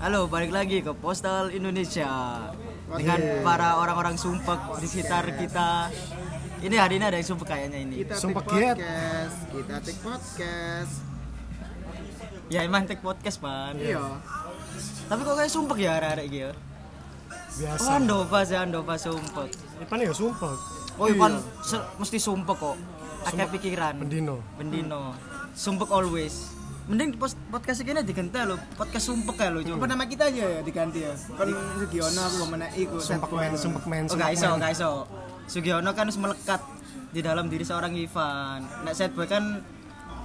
Halo, balik lagi ke Postal Indonesia dengan para orang-orang sumpek di sekitar kita. Ini hari ini ada yang sumpek kayaknya ini. Kita Sumpah take giat. podcast, kita take podcast. Ya emang take podcast pan. Iya. Tapi kok kayak sumpek ya iki ya? biasa Oh, Andova sih Andova sumpek. Ipan ya sumpah Oh, Ipan se- mesti sumpek kok. Akeh pikiran. pendino Bendino. Sumpek always. Mending podcast ini diganti lo, podcast sumpek ya lo Apa coba. nama kita aja ya diganti ya? Kan Sugiono aku mana iku. sumpah men sumpah men Oh, gak iso, gak iso. Sugiono kan harus melekat di dalam diri seorang Ivan. Nek sad boy kan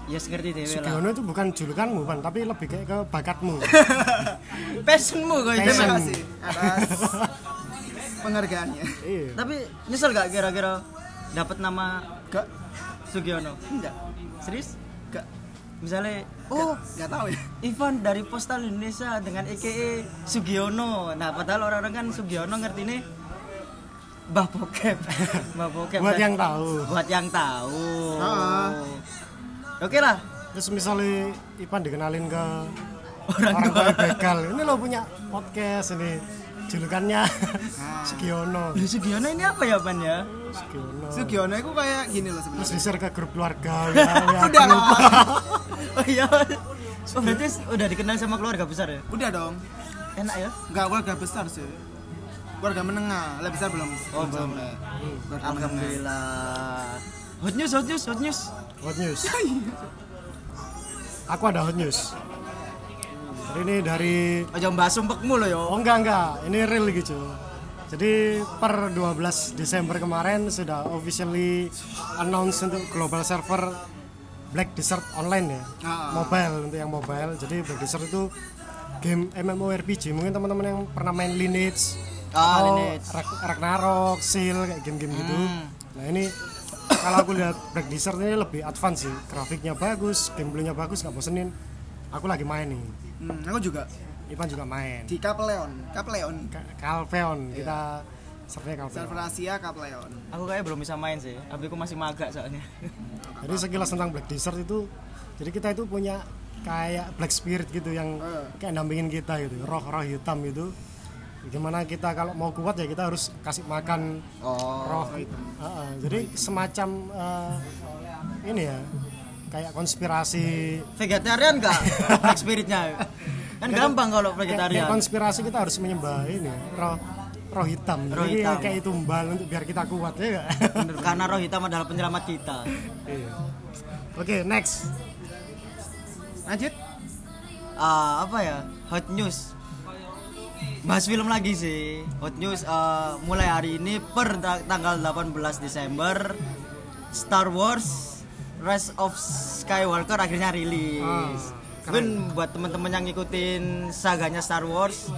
ya ngerti dewe lah. Sugiono itu bukan julukanmu pan tapi lebih kayak ke bakatmu Passionmu kok itu. Terima kasih atas penghargaannya. iya Tapi nyesel gak kira-kira dapat nama Gak, Sugiono? enggak, Serius? Misalnya, oh gak tahu ya. Ivan dari Postal Indonesia dengan EKE Sugiono. Nah, padahal orang-orang kan Sugiono ngerti ini Mbah Bokep. Mbah Bokep. buat yang tahu buat yang tahu. Ah. Oke lah. terus misalnya Ipan dikenalin ke Orang orang tua. begal ini lo punya podcast ini julukannya Sugiono Lu Sugiono ini apa ya, Pan ya? Sugiono Sugiono itu kayak gini loh terus sebenarnya. di-share ke grup keluarga ya, ya Udah. Oh iya. Oh, berarti udah dikenal sama keluarga besar ya? Udah dong. Enak ya? Enggak keluarga besar sih. Keluarga menengah, lebih besar belum. Oh, belum. Alhamdulillah. Hot news, hot news, hot news. hot news aku ada hot news hari ini dari Aja mbak sumpekmu lo yo. Oh enggak enggak, ini real gitu. Jadi per 12 Desember kemarin sudah officially announce untuk global server Black Desert online ya. Ah. Mobile untuk yang mobile. Jadi Black Desert itu game MMORPG. Mungkin teman-teman yang pernah main Lineage Ah, atau Lineage. Ragnarok, Seal kayak game-game gitu. Nah, ini kalau aku lihat Black Desert ini lebih advance sih. Grafiknya bagus, gameplaynya bagus, nggak bosenin. Aku lagi main nih. Hmm, aku juga Ipan juga main. di Kapleon, Kapleon. Ka- Calveon kita servernya Calveon. Server Asia Kapleon. Aku kayak belum bisa main sih. Abiku masih magak soalnya. Jadi sekilas tentang Black Desert itu, jadi kita itu punya kayak Black Spirit gitu yang Eh. kayak nampingin kita gitu, roh-roh hitam itu. Gimana kita kalau mau kuat ya kita harus kasih makan Oh. roh itu. jadi semacam eh, ini ya, kayak konspirasi. Vegetarian gak? Black spiritnya. Kan gampang kalau Kayak, kayak vegetarian. konspirasi kita harus menyembah ini ya, roh roh hitam. Roh jadi hitam. kayak tumbal untuk biar kita kuat ya? Karena roh hitam adalah penyelamat kita. Iya. Oke, next. Lanjut. Ah, apa ya? Hot news. Bahas film lagi sih. Hot news eh, mulai hari ini per ta- tanggal 18 Desember Star Wars Rise of Skywalker akhirnya rilis. Mungkin buat teman-teman yang ngikutin saganya Star Wars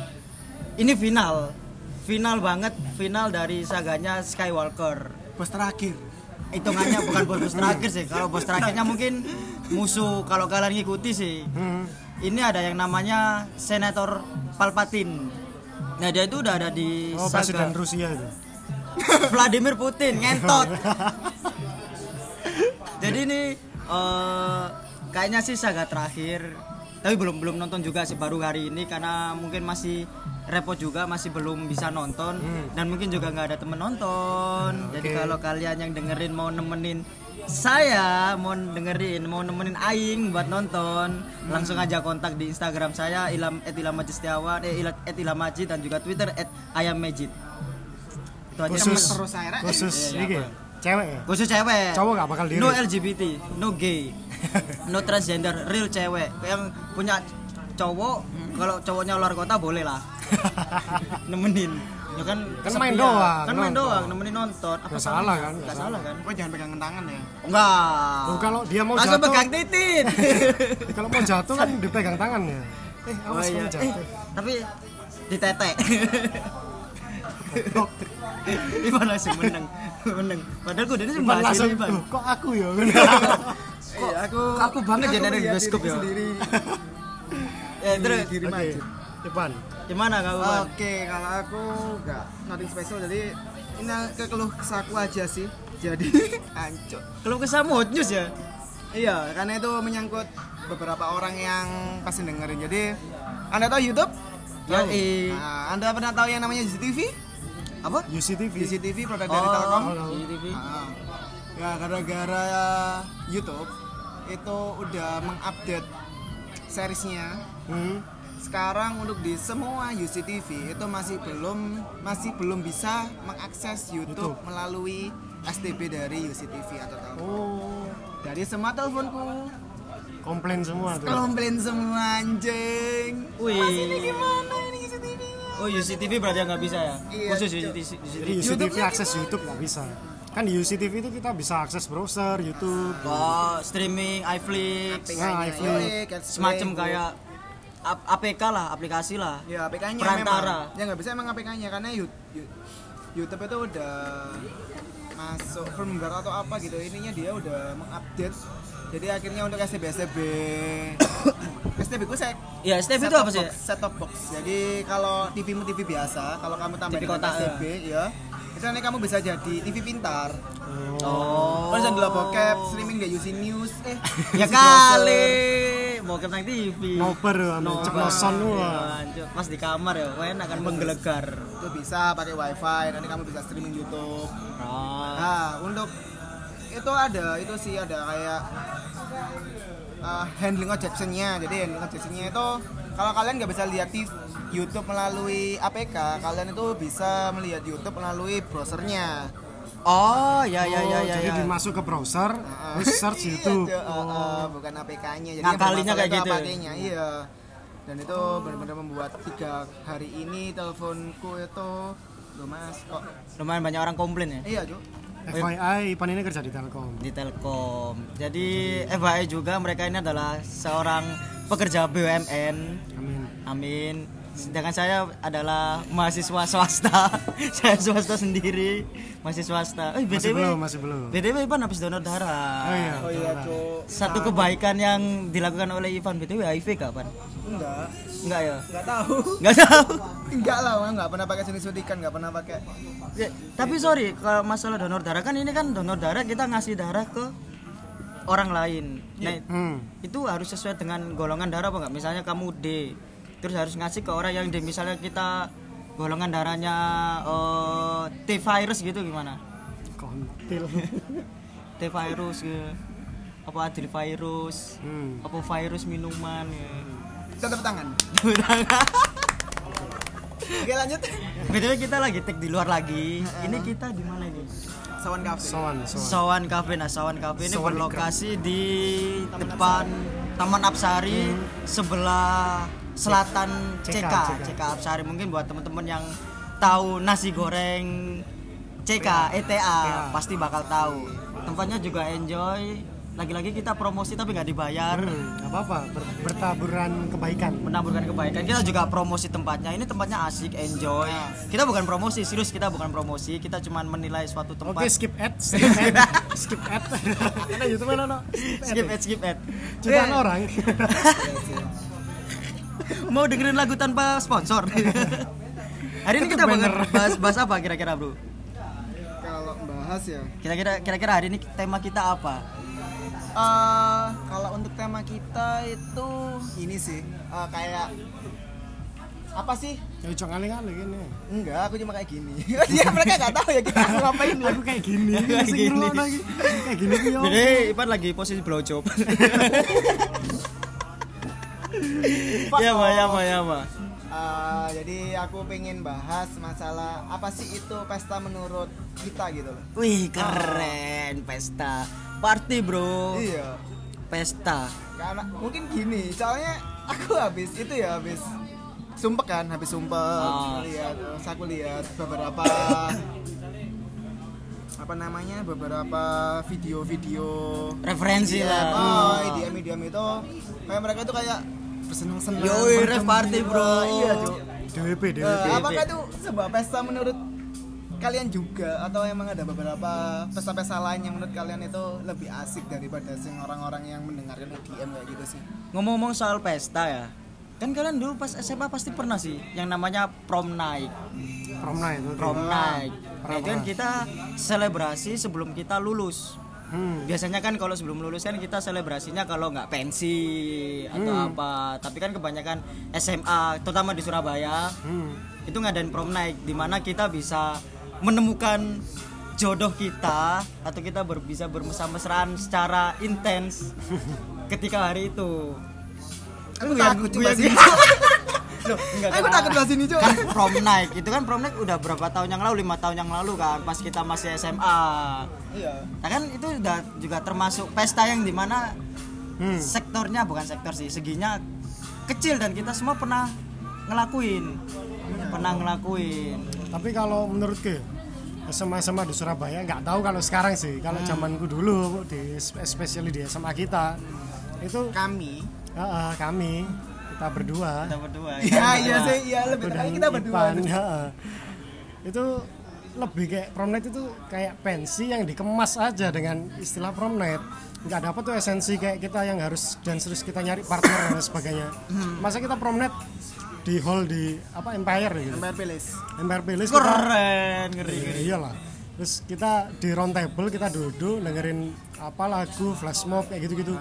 ini final. Final banget, final dari saganya Skywalker. Bos terakhir. hitungannya bukan bos terakhir sih kalau bos terakhirnya mungkin musuh kalau kalian ngikuti sih Hmm. ini ada yang namanya senator Palpatine nah dia itu udah ada di Oh, saga presiden Rusia itu. Vladimir Putin ngentot jadi ini eh, kayaknya sih saga terakhir tapi belum belum nonton juga sih baru hari ini karena mungkin masih repot juga masih belum bisa nonton. Dan mungkin juga nggak ada temen nonton. Jadi Oke. kalau kalian yang dengerin mau nemenin saya mau dengerin mau nemenin Aing buat nonton langsung aja kontak di Instagram saya ilam et ilham majid setiawan eh Ila- et ilham majid dan juga Twitter et ayam majid. Itu aja. Khusus terus Rek. khusus ini apa? cewek ya. khusus cewek. Cowok gak bakal diri. no LGBT no gay no transgender real cewek. Yang punya cowok kalau cowoknya luar kota boleh lah nemenin ya kan Kan main kesepian. doang, kan main nonton. doang nemenin nonton apa salah kan, nggak nggak salah kan Kok jangan pegangan tangan ya? enggak Oh, kalau dia mau langsung jatuh, pegang titit kalau mau jatuh kan dipegang tangan ya. Eh, oh awas iya kamu eh, jatuh. tapi di tete Ivan langsung menang menang padahal gue Ivan bahas langsung, "Duh, kok aku ya? Kok aku aku banget jadi dari bioskop ya Sendiri. ya terus Diri Oke, maju. Gimana Van? Oke, kalau aku nggak nothing special jadi ini ke keluh kesaku aja sih. Jadi ancur. Kalau kesamu hot news ya? Iya, karena itu menyangkut beberapa orang yang pasti dengerin. Jadi, Anda tahu YouTube? Ya, eh. Nah, Anda pernah tahu yang namanya UCTV? Apa? UCTV. UCTV produk dari Telkom. Oh, TV. Ah. Ya gara-gara YouTube itu udah mengupdate seriesnya. Hmm. Sekarang untuk di semua UCTV itu masih belum masih belum bisa mengakses YouTube, YouTube. melalui STB dari UCTV atau Telkom. Oh, Dari semua teleponku komplain semua tuh. komplain semua anjing. Wih. Mas ini gimana ini UCTV-nya? Oh, UCTV berarti nggak bisa ya? Iya, Khusus. UCTV. Jadi UCTV akses YouTube nggak bisa. Kan di UCTV itu kita bisa akses browser, YouTube. Oh, streaming, iFlix, Nah, Catch semacam kayak APK lah, aplikasi lah. ya APK-nya Perantara. memang. Ya nggak bisa emang APK-nya karena YouTube itu udah masuk firmware atau apa gitu ininya dia udah mengupdate jadi akhirnya untuk STB STB STB ku saya Ya, STB itu apa sih? set top box jadi kalau TV mu TV biasa kalau kamu tambah TV dengan kotak, STB ya itu nanti kamu bisa jadi TV pintar Oh. Kalau bisa dulu bokep streaming di UC News eh Ya kali. Mau kena TV. Nobar ame ceplosan wah. Iya, anjir. Pas di kamar ya, kuen akan menggelegar. itu bisa pakai wifi nanti kamu bisa streaming YouTube Oh. Nah, untuk itu ada itu sih ada kayak uh, handling objectionnya. Jadi handling objectionnya itu kalau kalian nggak bisa lihat di YouTube melalui APK, kalian itu bisa melihat YouTube melalui browsernya. Oh, ya ya ya Oh, ya. jadi ya. dimasuk ke browser, Ah. terus search Iya, YouTube. Uh, uh, bukan APK-nya. Jadi Ngakalinya kayak itu gitu. APK-nya, iya. Dan itu benar-benar membuat tiga hari ini teleponku itu Loh mas, kok Lumayan banyak orang komplain ya Iya, Cuk FYI, Ipan ini kerja di Telkom. di Telkom. Jadi FYI juga mereka ini adalah seorang pekerja BUMN. Amin. Amin. Sedangkan saya adalah mahasiswa swasta. saya swasta sendiri, masih swasta. Eh, Masih BTW, belum, masih belum. BTW Ivan habis donor darah. Oh iya. Oh iya, Cuk Satu kebaikan yang dilakukan oleh Ivan BTW HIV kapan? Enggak, Enggak ya? enggak tahu Enggak tahu. Enggak lah, enggak pernah pakai jenis suntikan, enggak pernah pakai Ya, tapi sorry kalau masalah donor darah kan ini kan donor darah kita ngasih darah ke orang lain. Nah, Hmm. itu harus sesuai dengan golongan darah apa enggak? Misalnya kamu D, terus harus ngasih ke orang yang D. Misalnya kita golongan darahnya eh, T virus gitu gimana? Kontil. T virus gitu. Apa adil virus? Hmm. Apa virus minuman ya. Tetap tangan. Oke, lanjut. BTW kita lagi take di luar lagi. Ini kita di mana Sawan Cafe. Sowan, sowan. Sawan Cafe. Nah, Sawan Cafe ini Sawan berlokasi di depan Taman Apsari sebelah selatan CK, CK, CK, Apsari. Mungkin buat teman-teman yang tahu nasi goreng CK, ETA pasti bakal tahu. Tempatnya juga enjoy. Lagi-lagi kita promosi tapi nggak dibayar. Hmm, nggak apa-apa, ber- bertaburan kebaikan. menaburkan kebaikan kita juga promosi tempatnya ini tempatnya asik enjoy kita bukan promosi serius kita bukan promosi kita cuma menilai suatu tempat Oke, skip ad, skip ad, skip ad. Karena YouTube mana no? skip ad skip ad Eh, orang. mau dengerin lagu tanpa sponsor hari ini kita bakal bahas, bahas apa kira-kira bro Kalau bahas ya. kira-kira kira-kira hari ini tema kita apa Eh, kalau untuk tema kita itu ini sih eh, kayak apa sih? Ya ucok kali-kali gini. Enggak, aku cuma kayak gini. Dia mereka nggak tahu ya kita ngapain Aku kayak gini, Kayak gini. iki. Kayak gini yo. jadi Ipan lagi posisi blowjob ya ma ya ma ya ma Eh, jadi aku pengen bahas masalah apa sih itu pesta menurut kita gitu loh. wih keren pesta party bro Iya. pesta Karena mungkin gini, soalnya aku habis itu ya habis sumpek kan, habis sumpek Oh. lihat terus aku lihat beberapa apa namanya beberapa video-video referensi IDM, lah oh, IDM IDM itu kayak mereka itu kayak bersenang-senang Yoi, rave party, bro. iya Cuk. DWP, DWP. apakah itu sebuah pesta menurut kalian juga atau emang ada beberapa pesta-pesta lain yang menurut kalian itu lebih asik daripada sing orang-orang yang mendengarkan EDM kayak gitu sih ngomong-ngomong soal pesta ya kan kalian dulu pas SMA pasti pernah sih yang namanya prom night Prom night. prom night nah, itu kan kita selebrasi sebelum kita lulus Hmm. Biasanya kan kalau sebelum lulus kan kita selebrasinya kalau nggak pensi atau Hmm. apa. Tapi kan kebanyakan SMA, terutama di Surabaya, Hmm. itu ngadain prom night di mana kita bisa menemukan jodoh kita atau kita ber- bisa bermesra-mesraan secara intens ketika hari itu. Aku Guyan- takut coba guyan- sini. Loh, enggak, Aku takut bahas ini, Cuk. Kan prom night, itu kan prom night udah berapa tahun yang lalu, lima tahun yang lalu kan, pas kita masih SMA. Iya. Nah kan itu udah juga termasuk pesta yang di mana Hmm. sektornya bukan sektor sih, seginya kecil dan kita semua pernah ngelakuin, pernah ngelakuin. Tapi kalau menurutku SMA SMA di Surabaya nggak tahu kalau sekarang sih. Kalau zamanku dulu di especially di SMA kita itu Kami. ah, ah, kami kita berdua Kita berdua. Iya, kita iya berdua. sih, iya lebih dan kita berdua. Ipan, ah. itu lebih kayak prom night itu kayak pensi yang dikemas aja dengan istilah prom night nggak dapat tuh esensi kayak kita yang harus dan terus kita nyari partner dan sebagainya Hmm. masa kita prom night di hall di apa Empire gitu Empire Palace. Empire Palace kita Keren, ngeri. Ya, iyalah terus kita di round table kita duduk dengerin apa lagu flash mob kayak gitu-gitu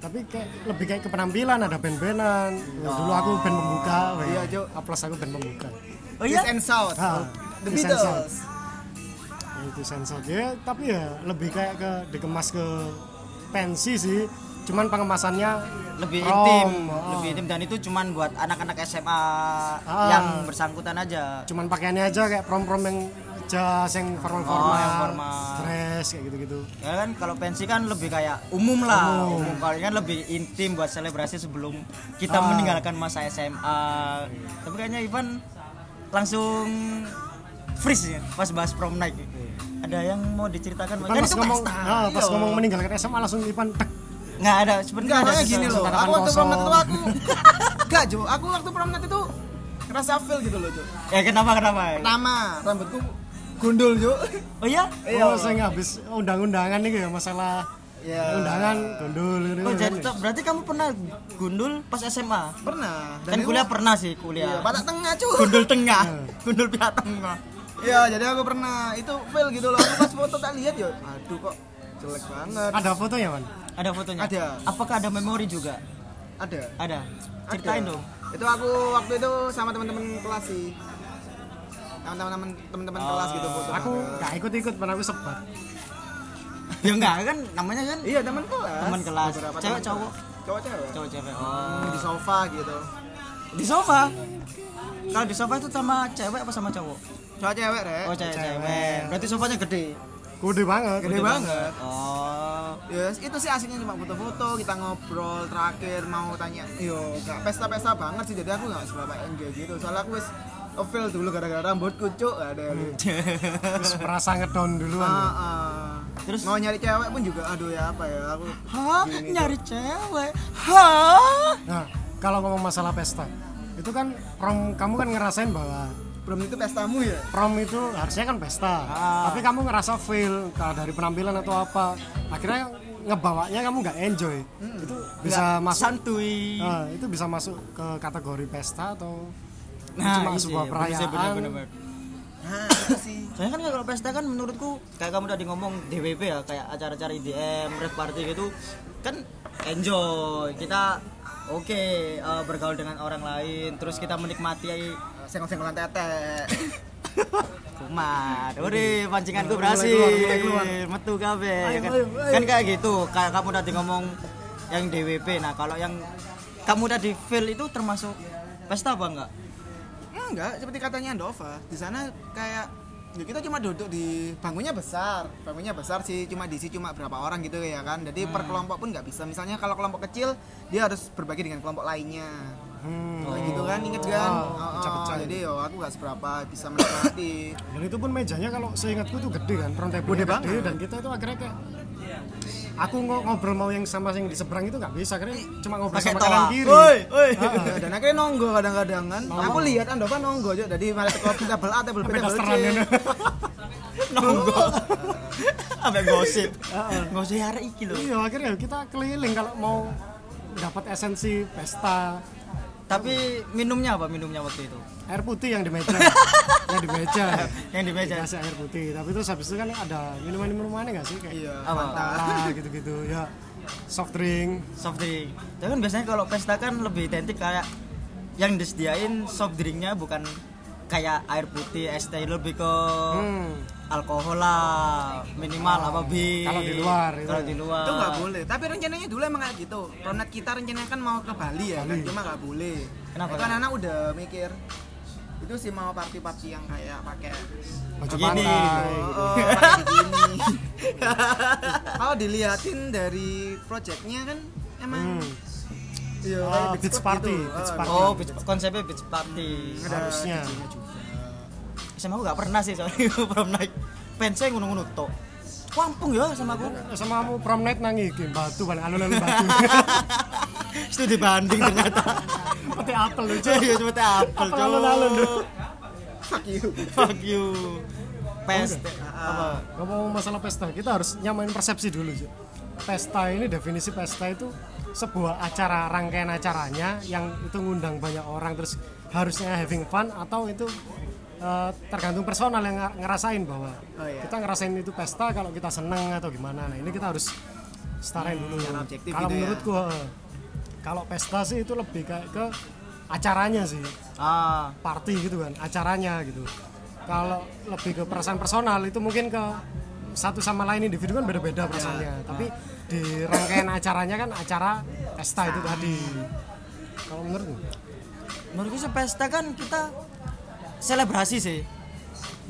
tapi kayak lebih kayak ke penampilan ada band-bandan Wah, dulu aku band pembuka Iya, Jo. aplos aku band pembuka Oh iya? East and South. Ah, The East and Beatles. South. Ya, itu sensor ya tapi ya lebih kayak ke dikemas ke pensi sih cuman pengemasannya lebih prom, intim, ah. lebih intim dan itu cuman buat anak-anak SMA Ah. yang bersangkutan aja. cuman pakaiannya aja kayak prom-prom yang jas yang formal-formal Oh, yang formal. dress kayak gitu-gitu Ya kan kalau pensi kan lebih kayak umum lah, umum. Kalau ini kan lebih intim buat selebrasi sebelum kita Ah. meninggalkan masa SMA. Tapi kayaknya Ivan langsung freeze ya pas bahas prom night. Ada yang mau diceritakan? Kan Kan pas itu ngomong, pesta. ah, pas Iya. ngomong meninggalkan SMA langsung Ipan tek. Nggak ada, sebenarnya ada soalnya gini loh. Aku waktu prom itu aku Enggak, Jo. Aku waktu prom night itu ngerasa feel gitu loh, Jo. Ya kenapa kenapa? Pertama, rambutku gondol, Jo. Oh iya? Oh, saya nggak habis undang-undangan nih ya masalah Ya. undangan gondol gitu. Oh jadi berarti kamu pernah gundul pas SMA? Pernah. Dan itu- kuliah pernah sih Iya, kuliah. batak tengah, cu. Gundul tengah, gundul pihak tengah. Iya, jadi aku pernah itu feel gitu loh. Aku pas foto tak lihat, yo. Aduh kok jelek banget. Ada fotonya, Man? Ada fotonya? Ada. Apakah ada memori juga? Ada. Ada. Ceritain Ada. dong. Itu aku waktu itu sama teman-teman kelas sih. Teman-teman teman-teman kelas gitu foto. Aku nggak ikut-ikut, pernah aku sebat. Ya enggak kan namanya kan Iya, teman kelas. Teman kelas. Beberapa Cewek, cowok? Cowok cewek. cowok cewek. Oh. Di sofa gitu. Di sofa. Kalau di sofa itu sama cewek apa sama cowok? Cowok cewek, Rek. Oh Cewek. cewek. Berarti sofanya gede. Gede banget. Gede banget. Oh. Ya, itu sih aslinya cuma foto-foto, kita ngobrol terakhir mau tanya. Yo, gak pesta-pesta banget sih. Jadi aku gak seberapa enjoy gitu. Soalnya aku wis feel dulu gara-gara rambutku cuk ada. Terus merasa ngedown duluan. Ah, ah. Terus? mau nyari cewek pun juga aduh ya apa ya aku Hah? Nyari cewek? Hah? Nah, kalau ngomong masalah pesta, itu kan kamu kan ngerasain bahwa belum itu pestamu ya prom itu harusnya kan pesta. Ah. Tapi kamu ngerasa fail kalau dari penampilan atau apa. Akhirnya ngebawanya kamu nggak enjoy. Itu bisa Nggak masuk santuy. Nah, itu bisa masuk ke kategori pesta atau Nah, cuma iya sebuah perayaan. bener, bener, bener. nah sih Soalnya kan kalau pesta kan menurutku kayak kamu tadi ngomong DWP ya kayak acara-acara IDM, rave party gitu kan enjoy. Kita oke eh, bergaul dengan orang lain, terus kita menikmati senggol-senggolan tete kumat. Ore pancinganku berhasil. Metu kabeh ya kan. Kan kayak gitu. Kayak kamu tadi ngomong yang DWP. Nah, kalau yang kamu tadi feel itu termasuk pesta apa enggak? enggak seperti katanya Andova di sana kayak ya kita cuma duduk di bangkunya besar bangkunya besar sih cuma diisi cuma berapa orang gitu ya kan jadi per kelompok pun nggak bisa misalnya kalau kelompok kecil dia harus berbagi dengan kelompok lainnya Hmm. Kayak gitu kan inget kan Oh, Oh, oh, pecah-pecah. jadi yo aku nggak seberapa bisa menikmati Dan itu pun mejanya kalau seingatku tuh gede kan, front table Gede banget. dan kita itu akhirnya kayak aku ngo- ngobrol mau yang sama yang di seberang itu nggak bisa karena cuma ngobrol Pakai sama toa. kanan kiri. Woi, woi. Ah, dan akhirnya nonggo kadang-kadang kan aku lihat Andova nonggo aja dari malah table A table B Sampai table C. Nonggo. Ambek gosip. Gosip hari iki lho. Iya akhirnya kita keliling kalau mau dapat esensi pesta tapi minumnya apa? Minumnya waktu itu? Air putih yang di meja. Yang di meja. Yang di meja. Dikasih air putih. Tapi terus habis itu kan ada minuman minumannya nggak sih? Kayak Iya. Fanta gitu-gitu. Ya soft drink. Soft drink. Tapi kan biasanya kalau pesta kan lebih identik kayak yang disediain soft drinknya bukan kayak air putih es teh lebih ke hmm. Alkohol lah minimal apa bir Kalau di luar, itu. kalau di luar itu nggak boleh tapi rencananya dulu emang kayak gitu Pronet kita rencananya kan mau ke Bali ya kan Bali. cuma nggak boleh Kenapa? itu anak-anak udah mikir itu sih mau party-party yang kayak pakai baju Gini. oh, gitu. oh, bikini kalau diliatin dari projectnya kan emang Hmm. iya Oh, beach party, gitu. beach Oh, party. oh beach, konsepnya beach party ada Harusnya. Juga. Sama aku gak pernah sih soalnya pernah naik pensnya ngono-ngono tok. Kampung ya sama aku. Sama kamu prom night nangi game batu balik alun-alun batu. Itu dibanding ternyata. Seperti apel lucu iya seperti apel Apel cok alun-alun, fuck you. Fuck you. Pesta. Apa? Ngomong masalah pesta? Kita harus nyamain persepsi dulu Cuk. pesta ini definisi pesta itu sebuah acara rangkaian acaranya yang itu ngundang banyak orang terus harusnya having fun atau itu eh, tergantung personal yang ngerasain bahwa Oh, iya. kita ngerasain itu pesta kalau kita seneng atau gimana. Nah ini kita harus setarain dulu. Secara objektif kalau gitu ya. menurutku eh, kalau pesta sih itu lebih kayak ke acaranya sih. Ah. Party gitu kan acaranya gitu. Kalau lebih ke perasaan personal itu mungkin ke satu sama lain individu kan beda-beda perasaannya. tapi di rangkaian acaranya kan acara pesta itu tadi. Kalau menurutmu? Menurutku sih pesta kan kita selebrasi sih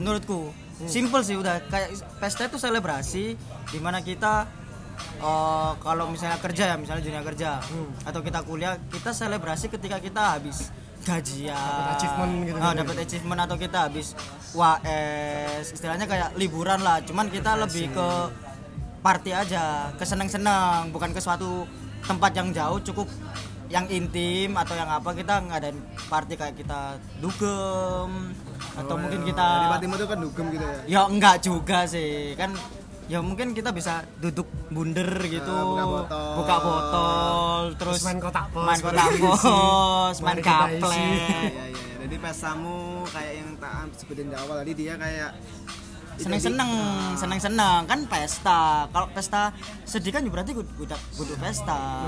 menurutku. Simple sih udah. Kayak pesta itu selebrasi di mana kita eh, kalau misalnya kerja ya misalnya dunia kerja atau kita kuliah kita selebrasi ketika kita habis gajian. Dapat achievement gitu gitu. dapat achievement atau kita habis WS istilahnya kayak liburan lah. Cuman kita lebih ke party aja ke seneng-seneng bukan ke suatu tempat yang jauh cukup yang intim atau yang apa kita ngadain party kayak kita dugem atau mungkin Di kita Patimu itu kan dugem gitu ya? Ya enggak juga sih. Kan ya mungkin kita bisa duduk bunder gitu Ah, buka botol. buka botol terus Terus main kotak pos, main kotak pos main kaplek Iya iya iya. Jadi pestamu kayak yang tak sebutin di awal tadi dia kayak seneng-seneng seneng-seneng kan pesta. Kalau pesta sedih kan ya berarti kudu kudu pesta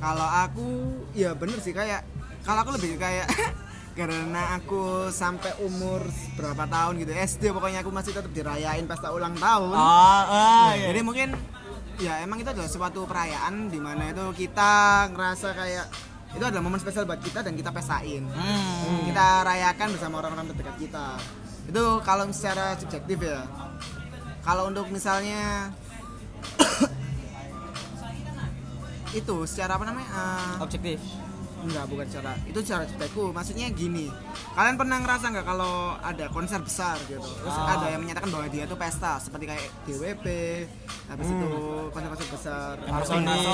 Kalau aku ya bener sih kayak kalau aku lebih kayak karena aku sampai umur berapa tahun gitu SD pokoknya aku masih tetap dirayain pesta ulang tahun. ah ah iya. Jadi mungkin ya emang itu adalah suatu perayaan di mana itu kita ngerasa kayak itu adalah momen spesial buat kita dan kita pestain. Hmm. Kita rayakan bersama orang-orang terdekat kita. Itu kalau secara subjektif ya. Kalau untuk misalnya itu secara apa namanya? eh, objektif Enggak, bukan cara itu cara ceritanya Maksudnya gini, kalian pernah ngerasa nggak kalau ada konser besar gitu, terus Ah. ada yang menyatakan bahwa dia itu pesta, seperti kayak DWP, habis itu konser-konser besar, Hammer Sonic,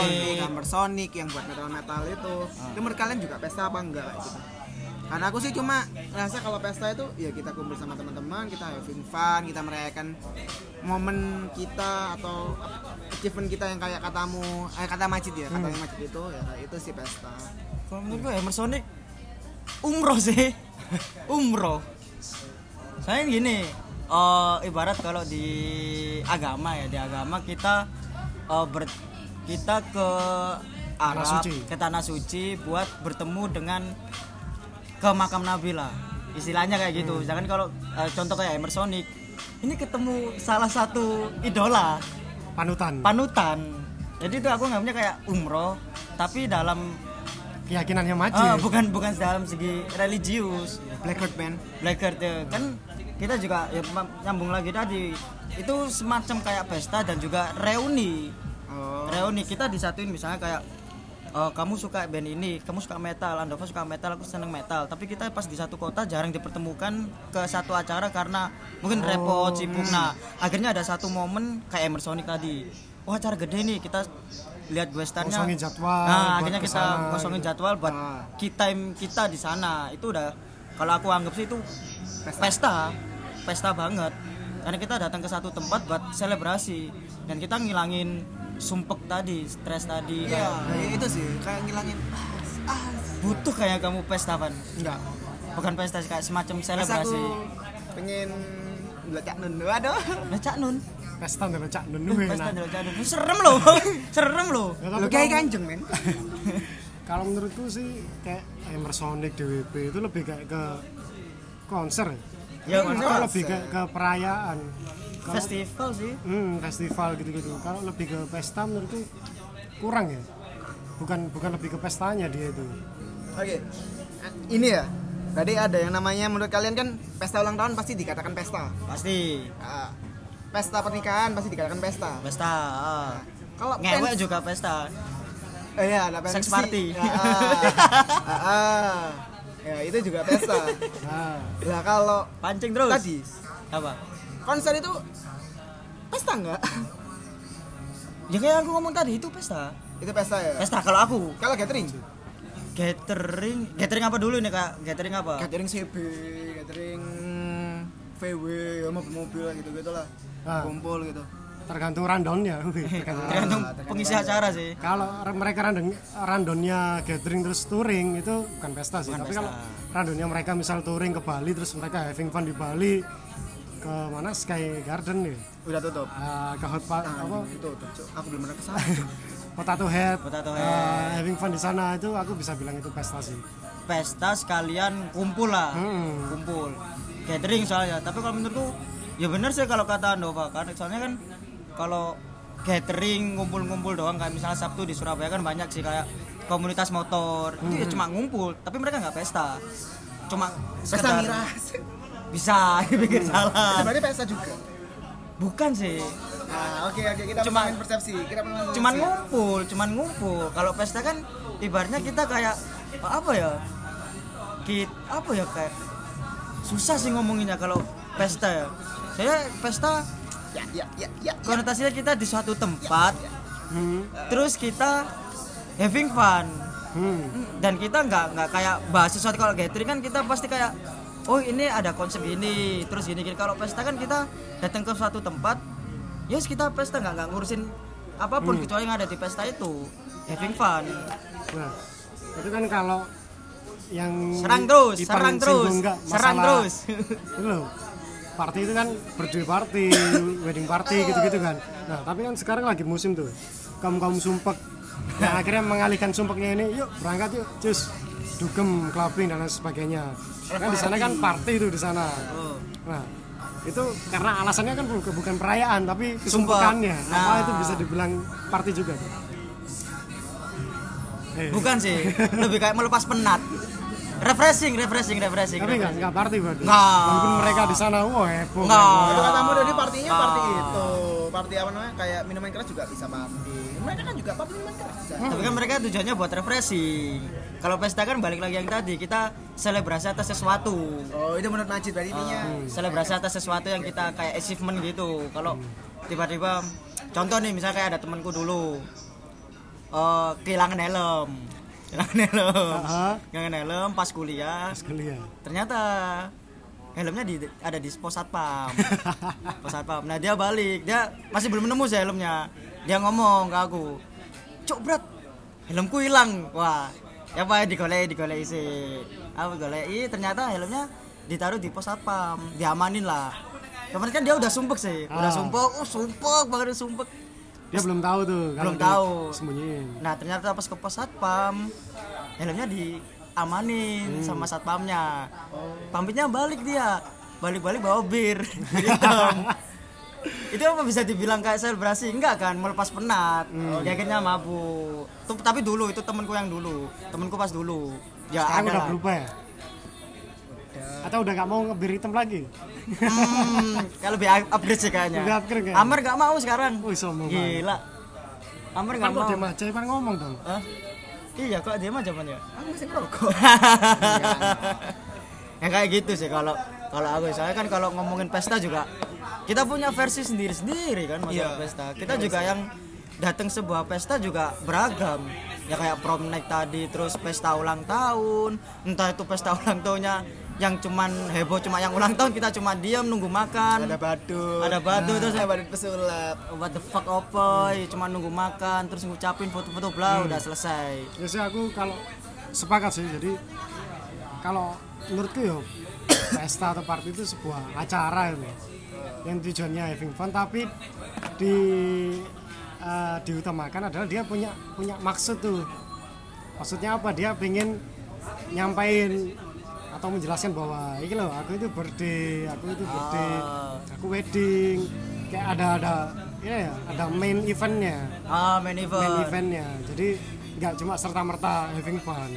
Sonic. Yang buat metal-metal itu, itu menurut kalian juga pesta apa enggak gitu? Karena aku sih cuma ngerasa kalau pesta itu ya kita kumpul sama teman-teman, kita having fun, kita merayakan momen kita atau achievement kita yang kayak katamu, eh kata Majid ya, katanya Majid itu ya itu sih pesta. kalau menurut gue Emersonic umroh sih umroh saya gini eh, ibarat kalau di agama ya di agama kita eh, ber, kita ke Arab suci. ke tanah suci buat bertemu dengan ke makam Nabi lah. Istilahnya kayak gitu. Jangan kalau eh, contoh kayak Emersonic ini ketemu salah satu idola. Panutan. Panutan. Jadi itu aku ngambilnya kayak umroh tapi dalam keyakinannya maju Ah, bukan bukan dalam segi religius. Blackbird Band. Blackbird ya. kan kita juga ya nyambung lagi tadi. Itu semacam kayak pesta dan juga reuni. Oh. Reuni. Kita disatuin misalnya kayak eh, kamu suka band ini kamu suka metal Andova suka metal aku seneng metal. Tapi kita pas di satu kota jarang dipertemukan ke satu acara karena mungkin repot sibuk. Nah akhirnya ada satu momen kayak Emersonic tadi. Wah acara gede nih kita lihat westernnya Kosongin jadwal nah akhirnya kita ke sana, kosongin gitu. jadwal buat Ah. kita kita di sana. Itu udah kalau aku anggap sih itu pesta. Pesta, banget. Karena kita datang ke satu tempat buat selebrasi. Dan kita ngilangin sumpek tadi stres tadi. Iya kayak- kayak itu sih kayak ngilangin ah, butuh kayak kamu pesta Van? Enggak. Bukan pesta kayak semacam selebrasi. pengen belajar nun aduh nah cak nun? Pesta dan cak nun pesta nah. dulu cak nun. Serem loh serem loh. Ya, lo tapi kayak kalau- kanjeng men. Kalau menurutku sih kayak Emersonic DWP itu lebih kayak ke konser ya. ya konser. lebih ke, ke perayaan festival sih. Hmm, festival gitu-gitu. Kalau lebih ke pesta menurutku kurang ya. Bukan bukan lebih ke pestanya dia itu. Oke. Ini ya. Tadi ada yang namanya menurut kalian kan pesta ulang tahun pasti dikatakan pesta? Pasti. Ah, pesta pernikahan pasti dikatakan pesta? Pesta ah. kalau ngewek pens- juga pesta. Eh, iya, ada Sex pensi. party. Ah, ah, ah. ya itu juga pesta. Nah lah kalau pancing terus? tadi apa konser itu pesta nggak? Ya kayak aku ngomong tadi itu pesta. Itu pesta ya? Pesta kalau aku. Kalau gathering? Gathering? Gathering apa dulu nih kak? Gathering apa? Gathering CB gathering VW mobil-mobil gitu gitu lah. Ah. kumpul gitu. Tergantung rundownnya. Wih, tergantung tergantung pengisi acara sih. Kalau re- mereka random rundownnya gathering terus touring itu bukan pesta sih. Bukan tapi pesta. kalau rundownnya mereka misal touring ke Bali terus mereka having fun di Bali ke mana? Sky Garden ya? Udah tutup. Ah, ke hot pa- apa? itu tutup aku belum pernah ke sana Potato Head. Potato ah, Head. having fun di sana itu aku bisa bilang itu pesta sih. Pesta sekalian kumpul lah. Hmm. kumpul. Gathering soalnya. Tapi kalau menurutku ya bener sih kalau kata Nova kan soalnya kan kalau gathering ngumpul-ngumpul doang kayak misalnya Sabtu di Surabaya kan banyak sih kayak komunitas motor. Itu ya cuma ngumpul tapi mereka nggak pesta. Cuma pesta sekedar- miras bisa pikir itu salah. Berarti pesta juga? Bukan sih. Nah oke oke kita Cuma- persepsi. Kita persepsi. cuman ngumpul cuman ngumpul. Kalau pesta kan ibaratnya kita kayak apa ya? Kita apa ya kayak susah sih ngomonginnya kalau pesta ya. Saya pesta ya ya ya ya, ya. konotasinya kita di suatu tempat hmm. terus kita having fun. Hmm. dan kita nggak nggak kayak bahas sesuatu kalau gathering kan kita pasti kayak oh ini ada konsep ini terus gini gini. Kalau pesta kan kita datang ke suatu tempat yes kita pesta nggak nggak ngurusin apa pun kecuali yang ada di pesta itu having fun. Nah, itu kan kalau yang serang terus serang terus singgung nggak serang terus. Loh party itu kan birthday party wedding party gitu-gitu kan. Nah tapi kan sekarang lagi musim tuh kaum kaum sumpek. Yang akhirnya mengalihkan sumpeknya ini yuk berangkat yuk cus dugem clubbing dan lain sebagainya. Kan di sana kan party. itu di sana. Oh. nah itu karena alasannya kan bukan, perayaan tapi Sumpek. kesumpekannya apa Nah. itu bisa dibilang party juga tuh? Eh, bukan sih. Lebih kayak melepas penat. Refreshing refreshing refreshing tapi nggak nggak party berarti? Nggak. walaupun mereka di sana wah heboh Nggak. heboh. Itu katamu dari partinya party itu. Party apa namanya? Kayak minuman keras juga bisa party. Mereka kan juga party minuman keras. Tapi kan mereka tujuannya buat refreshing kalau pesta kan balik lagi yang tadi kita selebrasi atas sesuatu. Oh itu menurut Majid berarti intinya Ah, selebrasi atas sesuatu yang kita kayak achievement gitu. Kalau tiba-tiba contoh nih misalnya kayak ada temanku dulu. Eh kehilangan helm. Kehilangan helm. Aha. kehilangan helm pas kuliah. Sekali ya ternyata helmnya di, ada di pos satpam. Pos satpam. Nah dia balik. Dia masih belum nemu sih helmnya. Dia ngomong ke aku cok berat helmku hilang. Wah ya apa digolek digolek sih aku goleki ternyata helmnya ditaruh di pos satpam diamanin lah. Kemarin kan dia udah sumpek sih udah Ah. sumpek. Oh sumpek banget sumpek. Dia belum tahu tuh Belum tahu. sembunyiin. Nah ternyata pas ke pos satpam helmnya diamanin sama satpamnya. Pamitnya balik dia, balik-balik bawa bir. Hitam. Itu apa bisa dibilang kayak selebrasi? Enggak kan? Melepas penat. Dia akhirnya mabuk. Tuh, tapi dulu itu temanku yang dulu. Temanku pas dulu. Ya sekarang ada udah berubah ya? Atau udah nggak mau ngebir hitam lagi? Hmm, kayak lebih up- upgrade sih kayaknya. Lebih upgrade kayaknya. Amer nggak mau sekarang. Wih, sombong gila. Amer kan nggak kok mau. Dia mah Jaipan ngomong dong? Hah? iya kok dia mah zamannya aku masih ngerokok. Ya kayak gitu sih kalau kalau aku saya kan kalau ngomongin pesta juga kita punya versi sendiri sendiri kan masalah Iya. pesta. Kita juga yang datang sebuah pesta juga beragam. Ya kayak prom night tadi terus pesta ulang tahun. Entah itu pesta ulang tahunnya yang cuman heboh cuma yang ulang tahun kita cuma diam nunggu makan. Ada badut Ada badut, terus- ada badut pesulap. What the fuck apa cuma nunggu makan terus ngucapin foto-foto bla udah selesai. Ya sih aku kalau sepakat sih jadi kalau menurutku ya pesta atau party itu sebuah acara itu yang tujuannya having fun tapi di eh, diutamakan adalah dia punya punya maksud tuh. Maksudnya apa? Dia pengen nyampain atau menjelaskan bahwa ini loh aku itu birthday aku itu birthday Ah. aku wedding. Kayak ada ada ya ada main eventnya. Ah main event, main eventnya. Jadi nggak cuma serta merta having fun.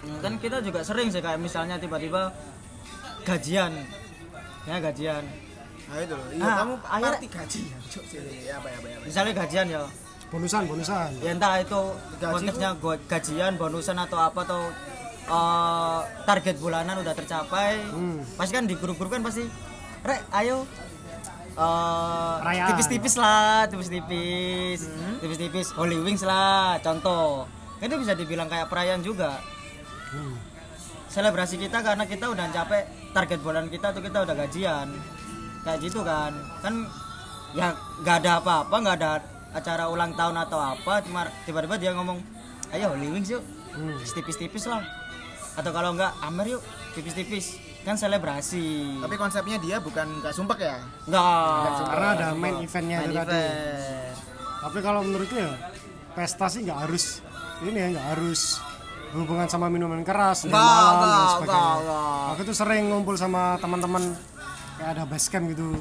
Hmm, kan kita juga sering sih kayak misalnya tiba-tiba gajian ya gajian Nah itu loh. Iya, Ah, kamu akhirnya- party gaji ya. Cuk, sih. Ya, apa ya, apa ya. apa ya. misalnya gajian ya bonusan bonusan ya entah itu Gaji konteksnya go- gajian bonusan atau apa atau eh, target bulanan udah tercapai Hmm. pasti kan di grup-grup kan pasti rek ayo eh, tipis-tipis lah tipis-tipis tipis-tipis Holy Wings lah contoh itu bisa dibilang kayak perayaan juga Hmm. Selebrasi kita karena kita udah capek target bulan kita tuh kita udah gajian. Kayak gitu kan. Kan ya nggak ada apa-apa nggak ada acara ulang tahun atau apa cuma tiba-tiba dia ngomong ayo Holy Wings yuk. Hmm. tipis-tipis lah. Atau kalau nggak Amer yuk. Tipis-tipis. Kan selebrasi. Tapi konsepnya dia bukan nggak sumpek ya. nggak. Karena ada main eventnya main itu tadi. event. Tapi kalau menurutku ya pesta sih nggak harus. Ini ya nggak harus hubungan sama minuman keras dan Nggak, malam dan sebagainya. aku tuh sering ngumpul sama teman-teman kayak ada base camp gitu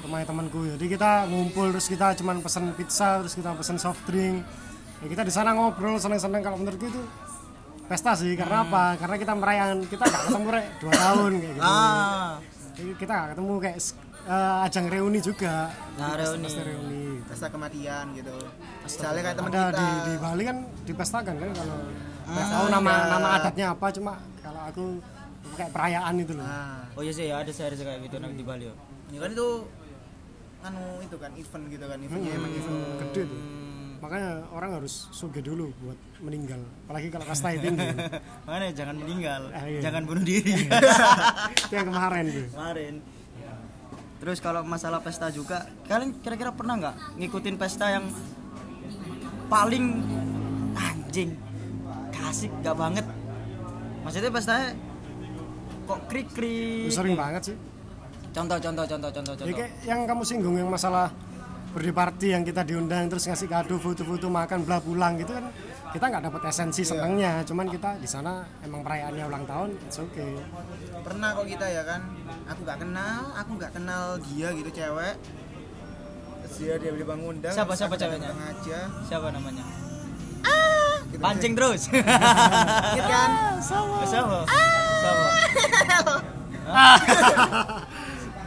rumahnya temanku. Jadi kita ngumpul terus kita cuman pesen pizza terus kita pesen soft drink. Ya kita di sana ngobrol seneng-seneng. Kalau menurutku itu pesta sih karena apa? Karena kita merayakan kita nggak ketemu rek dua tahun kayak gitu. Ah. Jadi kita nggak ketemu kayak eh, ajang reuni juga. Nah, reuni. Pesta reuni. Pesta kematian gitu. Misalnya kayak teman kita. di, di Bali kan dipestakan kan kalau Ah, nggak tahu nama iya. nama adatnya apa cuma kalau aku kayak perayaan itu loh Nah, oh iya sih ya ada sehari kayak gitu nanti di Bali ya. ini kan itu anu itu kan event gitu kan eventnya emang event gede tuh Hmm. makanya orang harus suge dulu buat meninggal apalagi kalau kasta tinggi Makanya jangan meninggal, Ah, iya. jangan bunuh diri. itu yang kemarin tuh Kemarin. Terus kalau masalah pesta juga, kalian kira-kira pernah nggak ngikutin pesta yang paling anjing, kasih nggak banget? Maksudnya pestanya kok krik krik. sering banget sih Contoh, contoh, contoh, contoh, ya contoh. kayak yang kamu singgung yang masalah birthday party yang kita diundang terus ngasih kado foto-foto makan bla pulang gitu kan kita nggak dapat esensi senangnya cuman kita di sana emang perayaannya ulang tahun it's okay pernah kok kita ya kan aku nggak kenal aku nggak kenal dia gitu cewek terus dia dia beli Siapa- terus siapa aku ceweknya? aja Siapa namanya? Gitu. Pancing terus. Ingat kan Siapa? Siapa?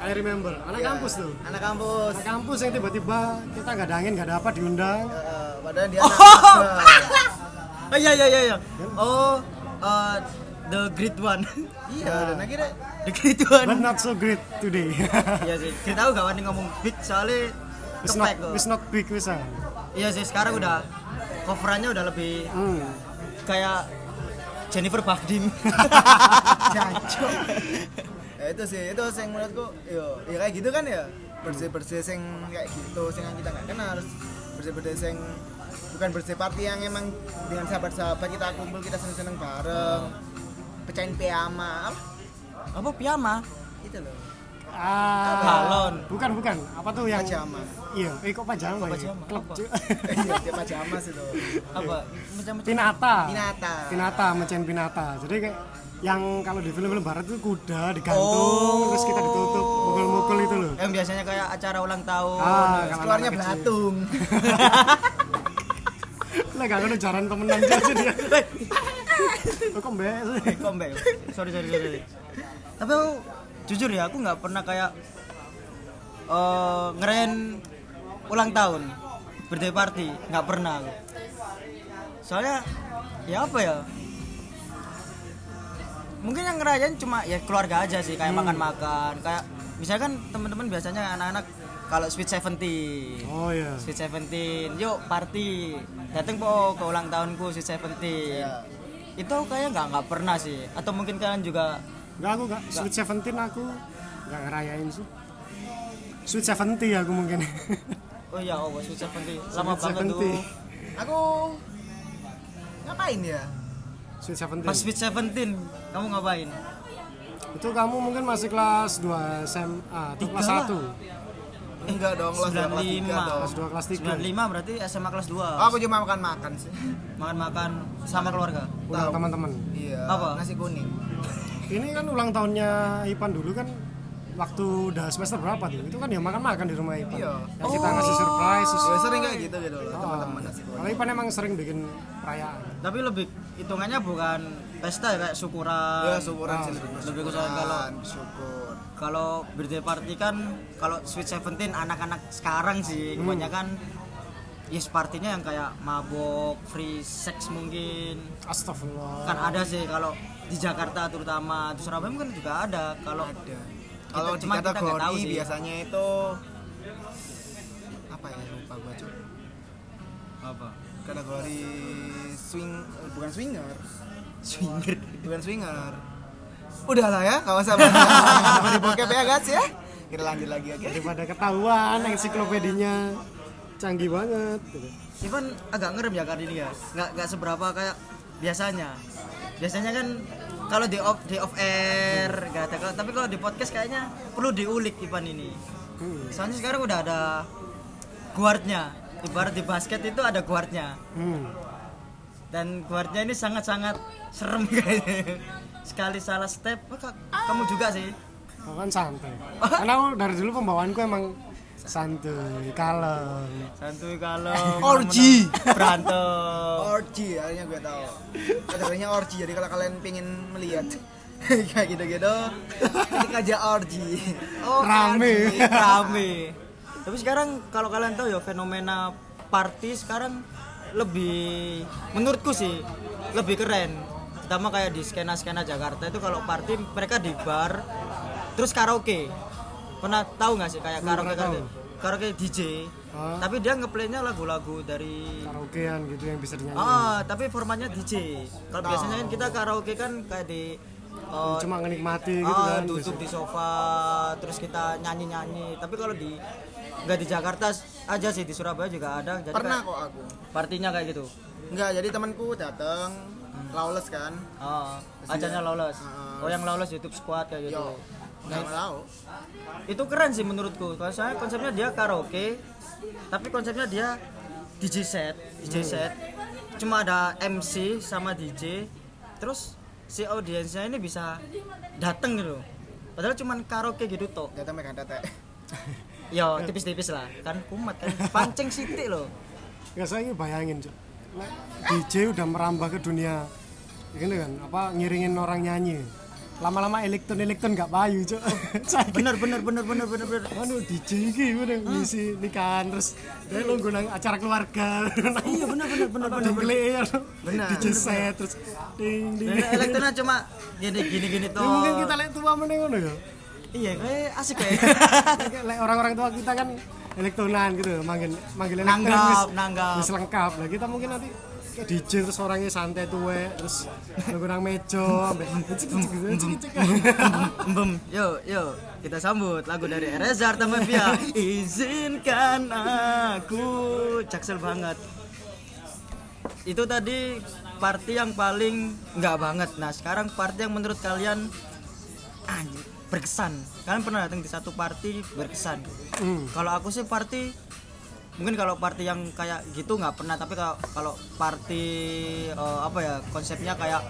I remember anak Iya, kampus tuh anak kampus anak kampus yang tiba-tiba kita nggak ada angin nggak ada apa diundang Eh, padahal dia Oh. anak Oh iya iya iya iya. Oh, uh, the great one. iya dan akhirnya the great one. but not so great today Iya sih. Kita tahu gak wani ngomong big soalnya it's not it's not big bisa Iya sih sekarang udah coverannya udah lebih hmm. kayak Jennifer Bahdim. jancok ya itu sih itu sing menurutku yo ya kayak gitu kan ya bersih bersih sing kayak gitu sing yang kita nggak kenal harus bersih bersih sing bukan bersih party yang emang dengan sahabat sahabat kita kumpul kita seneng seneng bareng pecahin piyama apa Apa piyama? itu loh ah, Balon. bukan bukan apa tuh yang pajama iya eh kok pajama, Kok ya? pajama? klub Apa? cuy. iya dia pajama sih tuh Apa? Macam-macam. pinata pinata pinata mecahin pinata jadi kayak yang kalau di film-film barat itu kuda digantung Oh. terus kita ditutup mukul-mukul itu loh Yang biasanya kayak acara ulang tahun. ah keluarnya belatung lah gak ada jaran temenan aja dia Lo kok mbak sih Eh, kok mbak? Sorry sorry sorry. Tapi aku, jujur ya aku nggak pernah kayak eh ngerayain ulang tahun birthday party nggak pernah aku. Soalnya ya apa ya? Mungkin yang ngerayain cuma ya keluarga aja sih kayak makan-makan kayak misalkan teman-teman biasanya anak-anak kalau sweet seventeen oh iya Sweet Seventeen, yuk party, dateng po ke ulang tahunku Sweet Seventeen. Iya. Itu kayak nggak nggak pernah sih, atau mungkin kalian juga Enggak aku enggak Sweet Seventeen aku enggak ngerayain sih Sweet Seventy aku mungkin oh ya oh Sweet Seventeen lama Sweet banget 70. tuh. aku ngapain ya Sweet Seventeen. Pas Sweet Seventeen, kamu ngapain? Itu kamu mungkin masih kelas 2 SMA atau kelas Tiga lah. 1. Enggak dong, kelas dua, kelas tiga 95. dong. Kelas 2 kelas 3. 95 berarti SMA kelas 2. Oh, aku cuma makan-makan sih. Makan-makan sama keluarga. Tahu. teman-teman. Iya. Apa? Nasi kuning. Ini kan ulang tahunnya Ipan dulu kan waktu udah semester berapa tuh? Itu kan ya makan-makan di rumah Ipan. Iya. Yang kita ngasih surprise. terus- Ya sering kayak gitu gitu loh, Ah, teman-teman. Kalau Ipan emang sering bikin perayaan. Tapi lebih hitungannya bukan pesta ya kayak syukuran. Ya syukuran Ah. sih lebih Lebih ke soal kalau- syukur. Kalau birthday party kan kalau Sweet Seventeen anak-anak sekarang sih kebanyakan yes partinya yang kayak mabok, free sex mungkin. Astagfirullah. Kan ada sih kalau di Jakarta terutama, di Surabaya mungkin juga ada. Kalau Ada. Kalau di cuma kita nggak tahu kategori sih. biasanya itu apa ya lupa gua cuy. apa? Kategori swing bukan swinger, Swinger. bukan swinger. Udahlah ya, kalau bahas di bokep ya guys ya. Kita lanjut lagi aja. Daripada ketahuan ensiklopedinya canggih banget. gitu. Ivan agak ngerem ya kali ini ya nggak nggak seberapa kayak biasanya biasanya kan kalau di off di off air nggak ada. Tapi kalau di podcast kayaknya perlu diulik Ivan ini. Hmm. soalnya sekarang udah ada guardnya. Ibarat di basket itu ada guardnya. Hmm. dan guardnya ini sangat-sangat serem kayaknya. Sekali salah step oh, ka- kamu juga sih? Aku kan santai. Karena aku dari dulu pembawaanku emang santuy, kalem. santuy kalau Orgy. berantem Orgy, akhirnya gue tahu. Kategorinya orgy. Jadi kalau kalian pengen melihat kayak gitu-gitu, ketik aja orgy. Oh, Rame. orgy. rame tapi sekarang kalau kalian tahu ya fenomena party sekarang lebih menurutku sih lebih keren pertama kayak di skena skena Jakarta itu kalau party mereka di bar terus karaoke pernah tahu nggak sih kayak Belum karaoke karaoke, karaoke DJ Ah. tapi dia ngeplaynya lagu-lagu dari Karaokean gitu yang bisa dinyanyi. ah tapi formatnya DJ kalau biasanya kan kita karaoke kan kayak di eh, Cuma menikmati gitu ah, kan. duduk di sofa terus kita nyanyi nyanyi tapi kalau di nggak di Jakarta aja sih di Surabaya juga ada jadi Pernah kayak kok aku. partinya kayak gitu Enggak, jadi temanku datang lawless kan. oh, acaranya lawless Ah. oh yang lawless YouTube Squad kayak gitu Yo, enggak tahu. itu keren sih menurutku. Kalau saya konsepnya dia karaoke tapi konsepnya dia DJ set DJ set. Cuma ada MC sama DJ terus si audiensnya ini bisa dateng gitu. Padahal cuma karaoke gitu toh Datang megang tete. Yo tipis-tipis lah. Kan kumat kan. Pancing sitik loh. Ya saya ini bayangin. Nek DJ udah merambah ke dunia ini kan apa ngiringin orang nyanyi. Lama-lama elektron elektron gak payu. Saya bener bener bener bener bener bener Anu DJ iki udah ngisi nikahan terus dia lu nang acara keluarga. iya bener bener bener bener di ya, Benar. DJ set terus ding ding. Dan elektronik cuma gini gini gini Ya mungkin kita lihat tua meneng ngono ya. iya kayak asik kayak orang-orang tua kita kan elektronan gitu, manggil manggil elektron Nanggap, nanggap. lengkap. Lah kita mungkin nanti DJ terus orangnya santai tuwe terus nunggu nang meja ambek cik cik cik cik. Bem, yuk, yuk, kita sambut lagu dari Reza Artamevia. Izinkan aku, jaksel banget. Itu tadi party yang paling nggak banget. Nah, sekarang party yang menurut kalian anjir, berkesan. Kalian pernah datang di satu party berkesan? Hmm. Kalau aku sih party mungkin kalau party yang kayak gitu nggak pernah tapi kalau kalau party eh, apa ya konsepnya kayak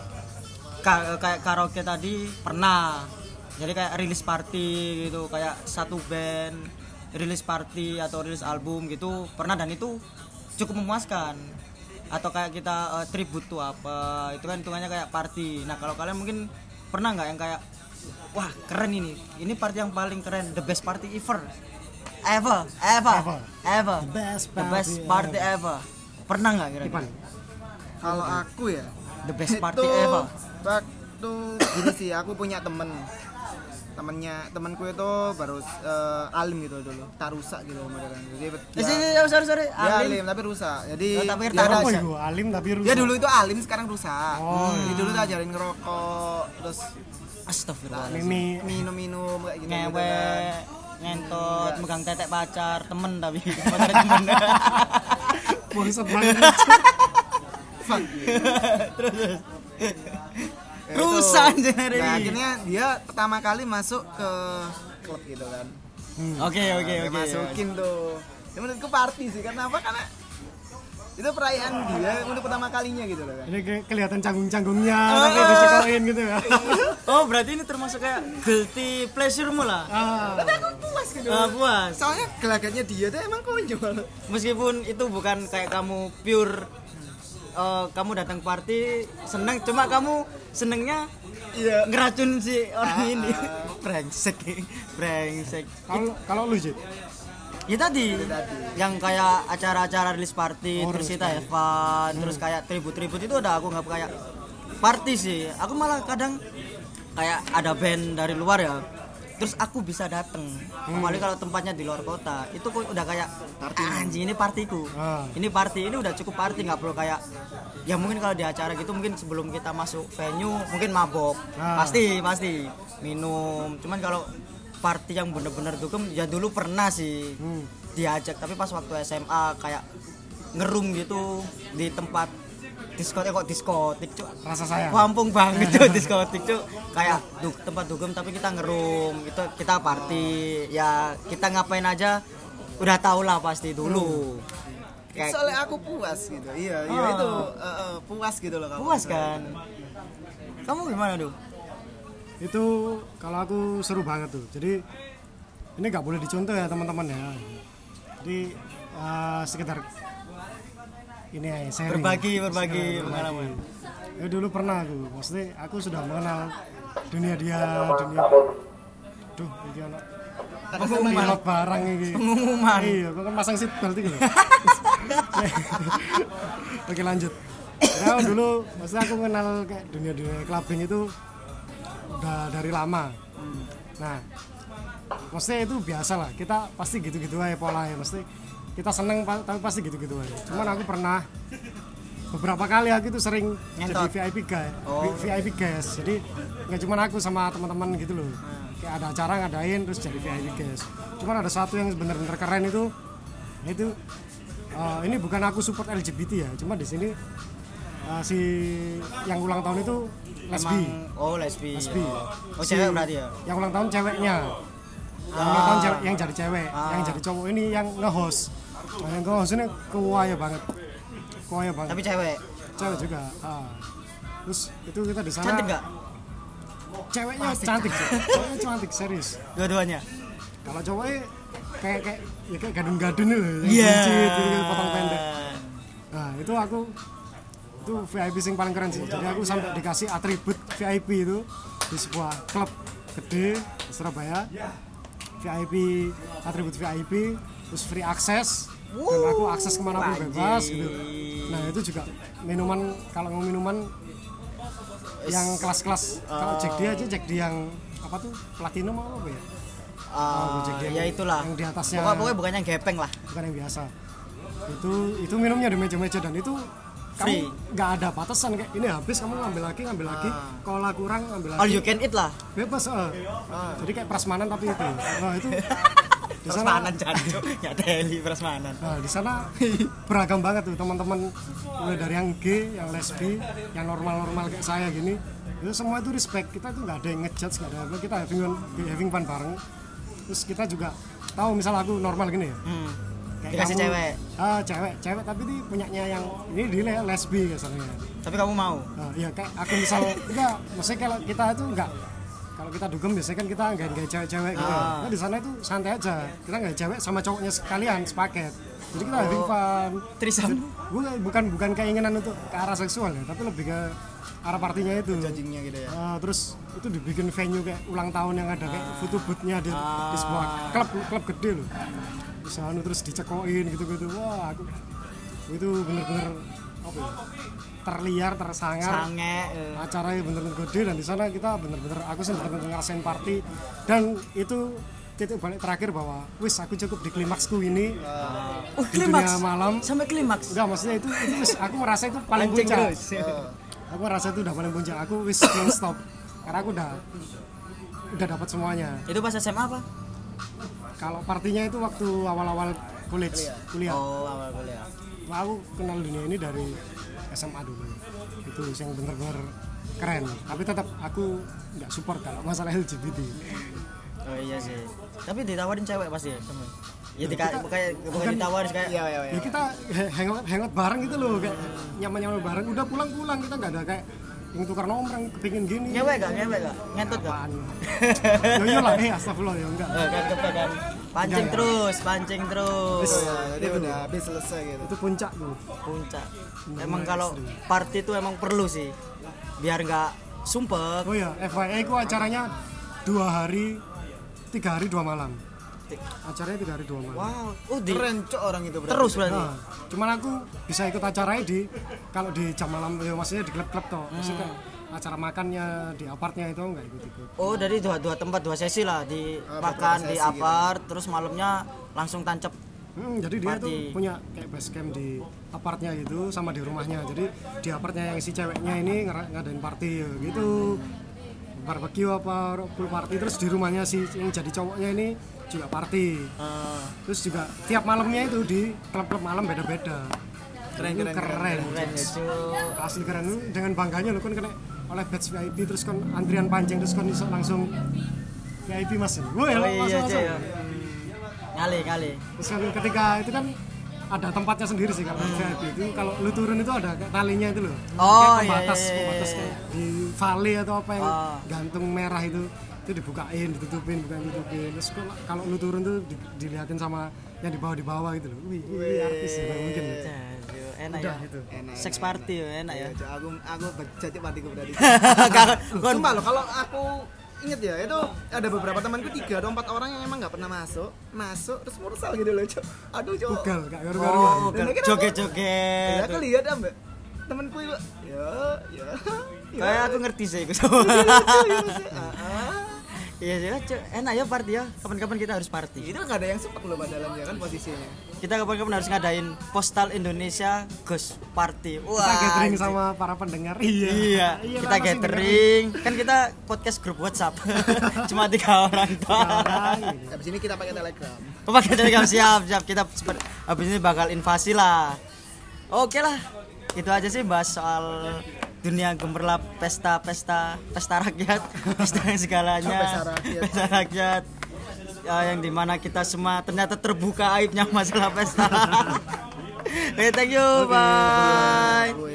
ka- kayak karaoke tadi pernah. Jadi kayak rilis party gitu kayak satu band rilis party atau rilis album gitu pernah dan itu cukup memuaskan. Atau kayak kita eh, tribute tuh apa itu kan hitungannya kayak party. Nah kalau kalian mungkin pernah nggak yang kayak wah keren ini. Ini party yang paling keren the best party ever ever ever Ever. ever. The best the best party party ever. Pernah nggak kira-kira. Kalau aku ya, the best party itu ever waktu gini sih aku punya temen. Temennya temanku itu baru eh, alim gitu dulu. Tarusa gitu modelan jadi Eh, dia, sih, sih, sorry sorry. Dia Alim. alim tapi rusak. Jadi Oh, tapi dia ada Oh, iku alim tapi rusak. dia dulu itu alim sekarang rusak. Oh, jadi dulu tuh ajarin ngerokok terus Astagfirullah minum-minum kayak gitu, gitu kan ngentot megang tetek pacar temen tapi. Pacar temen. Bangsat banget. Fuck. terus Rusak Nah, akhirnya dia pertama kali masuk ke klub gitu kan. Oke oke Dia oke. masukin tuh. Ya, menurutku party sih karena apa? Karena itu perayaan dia untuk pertama kalinya gitu loh kan Ini kelihatan canggung-canggungnya Oh. tapi dicekokin gitu ya. Oh berarti ini termasuk kayak guilty pleasure-mu lah. Ah, tapi aku puas gitu. Ah, puas. soalnya gelagatnya dia tuh emang konyol Meskipun itu bukan kayak kamu pure eh, kamu datang party seneng cuma kamu senengnya iya. ngeracun si orang ini. brengsek brengsek. Kalau kalau lu Jit, ya tadi. Tadi. yang kayak acara-acara release party Oh, terus kita have fun terus kayak tribut-tribut itu udah aku nggak kayak party sih. Aku malah kadang kayak ada band dari luar ya terus aku bisa dateng. Apalagi kalau tempatnya di luar kota itu kok udah kayak "Ah, anjing ini partiku. Ah. ini party ini udah cukup party nggak perlu kayak ya mungkin kalau di acara gitu mungkin sebelum kita masuk venue mungkin mabok. Ah. pasti pasti. Minum. Cuman kalau party yang bener-bener dugem ya dulu pernah sih Hmm. diajak tapi pas waktu SMA kayak ngerum gitu di tempat diskotek kok diskotik cuk? Rasa sayang. kampung banget tuh diskotik cuk. Kayak du- tempat dugem tapi kita ngerum itu kita party ya kita ngapain aja udah tau lah pasti dulu. Kayak soalnya aku puas gitu iya iya Ah. itu eh, eh, puas gitu loh kamu. Puas kan? Kamu gimana tuh Itu kalau aku seru banget tuh. Jadi ini nggak boleh dicontoh ya teman-teman ya. Jadi eh, sekedar ini aja sharing. berbagi berbagi pengalaman Ya dulu pernah aku, maksudnya aku sudah mengenal dunia dia, dunia Duh, ini anak pilot barang ini. pengumuman Iya, aku kan pasang seat belt itu. Oke lanjut. Ya dulu, maksudnya aku kenal kayak dunia-dunia clubbing itu udah dari lama. Nah, maksudnya itu biasa lah. Kita pasti gitu-gitu aja pola ya. Mesti kita seneng tapi pasti gitu-gitu aja. Cuman aku pernah beberapa kali aku itu sering Ngentot. jadi VIP guy, Oh. VIP guys. Jadi nggak cuma aku sama teman-teman gitu loh. Kayak ada acara ngadain terus jadi VIP guys. Cuman ada satu yang bener-bener keren itu itu eh, ini bukan aku support LGBT ya, cuma di sini eh, si yang ulang tahun itu lesbi. Emang- oh lesbi Lesbi. oh Si- cewek berarti ya Yang ulang tahun ceweknya. Yang ulang tahun Ah. cewek, yang jadi cewek, Ah. yang jadi cowok ini yang nge-host. Nah, yang nge-host ini kuaya banget. Kuaya banget. tapi cewek cewek juga. Ah. Terus itu kita di sana. cantik nggak Ceweknya cantik sih. Ceweknya cantik serius. dua-duanya Kalau cowoknya kayak kayak ya kayak gadun-gadun loh, yang Iya. buncit, gitu, gitu, potong pendek. Nah, itu aku itu VIP sing paling keren sih. Jadi aku sampai dikasih atribut VIP itu di sebuah klub gede di Surabaya. VIP atribut VIP terus free akses dan aku akses ke mana pun bebas gitu. Nah itu juga minuman kalau mau minuman yang kelas-kelas kalau Jack D aja Jack D yang apa tuh platinum apa ya? Ah, Jack D ya itulah yang di atasnya. pokoknya, pokoknya bukan yang gepeng lah bukan yang biasa itu itu minumnya di meja-meja dan itu Free. kamu nggak ada batasan kayak ini habis kamu ngambil lagi ngambil lagi. Kalau kurang ngambil all lagi. you can eat lah. Bebas eh. jadi kayak prasmanan tapi itu. Nah itu di sana prasmanan jancuk nggak daily prasmanan. Nah di sana beragam banget tuh teman-teman. Mulai dari yang gay yang lesbi yang normal-normal kayak saya gini. Itu semua itu respect. Kita tuh nggak ada yang ngejudge nggak ada apa. Kita having fun, having fun bareng. Terus kita juga tahu misal aku normal gini ya. Hmm. Kayak dikasih kamu- cewek. Ah cewek cewek tapi ini punyanya yang ini dia lesbi kasarnya tapi kamu mau? Nah, ya kayak aku misal enggak maksudnya kalau kita itu enggak. Kalau kita dugem biasanya kan kita nggak nggak cewek-cewek gitu. Ah. nah, di sana itu santai aja. Kita nggak cewek sama cowoknya sekalian sepaket. Jadi kita having fun. Trisam. Bukan bukan bukan keinginan untuk ke arah seksual ya tapi lebih ke arah partinya itu. Jajingnya gitu ya? Ah, terus itu dibikin venue kayak ulang tahun yang ada kayak foto boothnya di, di sebuah klub klub gede loh di sana terus dicekokin gitu-gitu. Wah aku itu bener-bener apa ya, terliar tersangar. Sange eh. acaranya bener-bener gede dan di sana kita bener-bener aku sih bener-bener ngerasain party. Dan itu titik balik terakhir bahwa wis aku cukup di klimaksku ini. Oh di klimaks? dunia malam. Sampai klimaks? Enggak maksudnya itu, itu wis, aku merasa itu paling puncak. terus. aku merasa itu udah paling puncak. Aku wis stop. Karena aku udah udah dapat semuanya. Itu pas SMA apa kalau partinya itu waktu awal-awal college kuliah. oh awal kuliah. Aku kenal dunia ini dari SMA dulu. Itu yang bener-bener keren. Tapi tetap aku nggak support kalau masalah LGBT oh iya sih. Tapi ditawarin cewek pasti ya temen ya dika, kita- kayak bukan ditawarin kayak iya iya iya. Ya kita hangout hangout bareng gitu loh kayak nyaman nyaman bareng. Udah pulang pulang kita nggak ada kayak yang tukar nomor yang kepingin gini. Ngewek gak ngewek gak ngentut gak yo yo lah eh astagfirullah ya enggak kan cepet kan pancing Enggak, ya. terus pancing terus. Oh, iya, jadi udah habis selesai gitu. Itu puncak tuh. Puncak. Emang kalau party itu emang perlu sih biar nggak sumpek oh ya FYI ku acaranya dua hari tiga hari dua malam. Acaranya tiga hari dua malam. Wow. Oh di keren cok orang itu berarti. Terus berarti? Nah, cuman aku bisa ikut acaranya di kalau di jam malam ya maksudnya di klub-klub toh. Maksudnya Hmm. Acara makannya di apartnya itu enggak ikut-ikut. oh dari dua dua tempat dua sesi lah di Ah, makan di apart terus malamnya langsung tancap Hmm, jadi dia Party. tuh punya kayak base camp di apartnya gitu sama di rumahnya. Jadi di apartnya yang si ceweknya ini ngadain party ya, gitu. Barbecue apa pool party terus di rumahnya si yang jadi cowoknya ini juga party. eh, Terus juga tiap malamnya itu di klub-klub malam beda-beda. Keren, Itu keren, keren, keren. keren ya Cuk. asli keren Lu dengan bangganya lo kan kena oleh badge VIP terus kan antrian panjang terus kan bisa langsung VIP mas oh ya, iya langsung, cuy langsung. ngali ngali terus kan ketika itu kan ada tempatnya sendiri sih kalau VIP itu kalau lu turun itu ada talinya itu loh Hmm. Oh, kayak iya, pembatas iya, iya, pembatas iya. kayak di vale atau apa yang Oh. gantung merah itu itu dibukain ditutupin bukan ditutupin terus kalau- lu turun tuh di- dilihatin sama yang di bawah di bawah gitu loh wih ini artis ya mungkin ya. Enak udah ya gitu enak sex party ya enak ya Iya, Cok, aku aku jadi partiku berarti Sumpah loh, kalau aku inget ya, itu ada beberapa temanku tiga atau empat orang yang emang nggak pernah masuk, masuk terus mursal gitu loh, cok. Aduh, cok. gak garu-garuan oh Dan akhirnya joget Ya, joget aku lihat ya, mbak. Temanku itu, ya, ya. ya. kayak aku ngerti sih itu Ah, ah. Iya sih Cuk. enak ya party ya kapan-kapan kita harus party Itu nggak ada yang sempat loh dalamnya kan posisinya. kita kapan-kapan harus ngadain postal Indonesia Ghost Party wah kita gathering sama para pendengar iya Iya, Iya, kita gathering. Kan kita podcast grup WhatsApp. Cuma tiga orang doang. dengerin. Habis ini kita pakai Telegram. Oh, pakai Telegram siap, siap. Kita habis ini bakal invasi lah. Oke lah. Itu aja sih bahas soal dunia gemerlap pesta-pesta pesta rakyat, pesta yang segalanya. Pesta rakyat. Pesta rakyat. Ya, yang di mana kita semua ternyata terbuka aibnya masalah pesta. Oke, thank you. Bye. Gue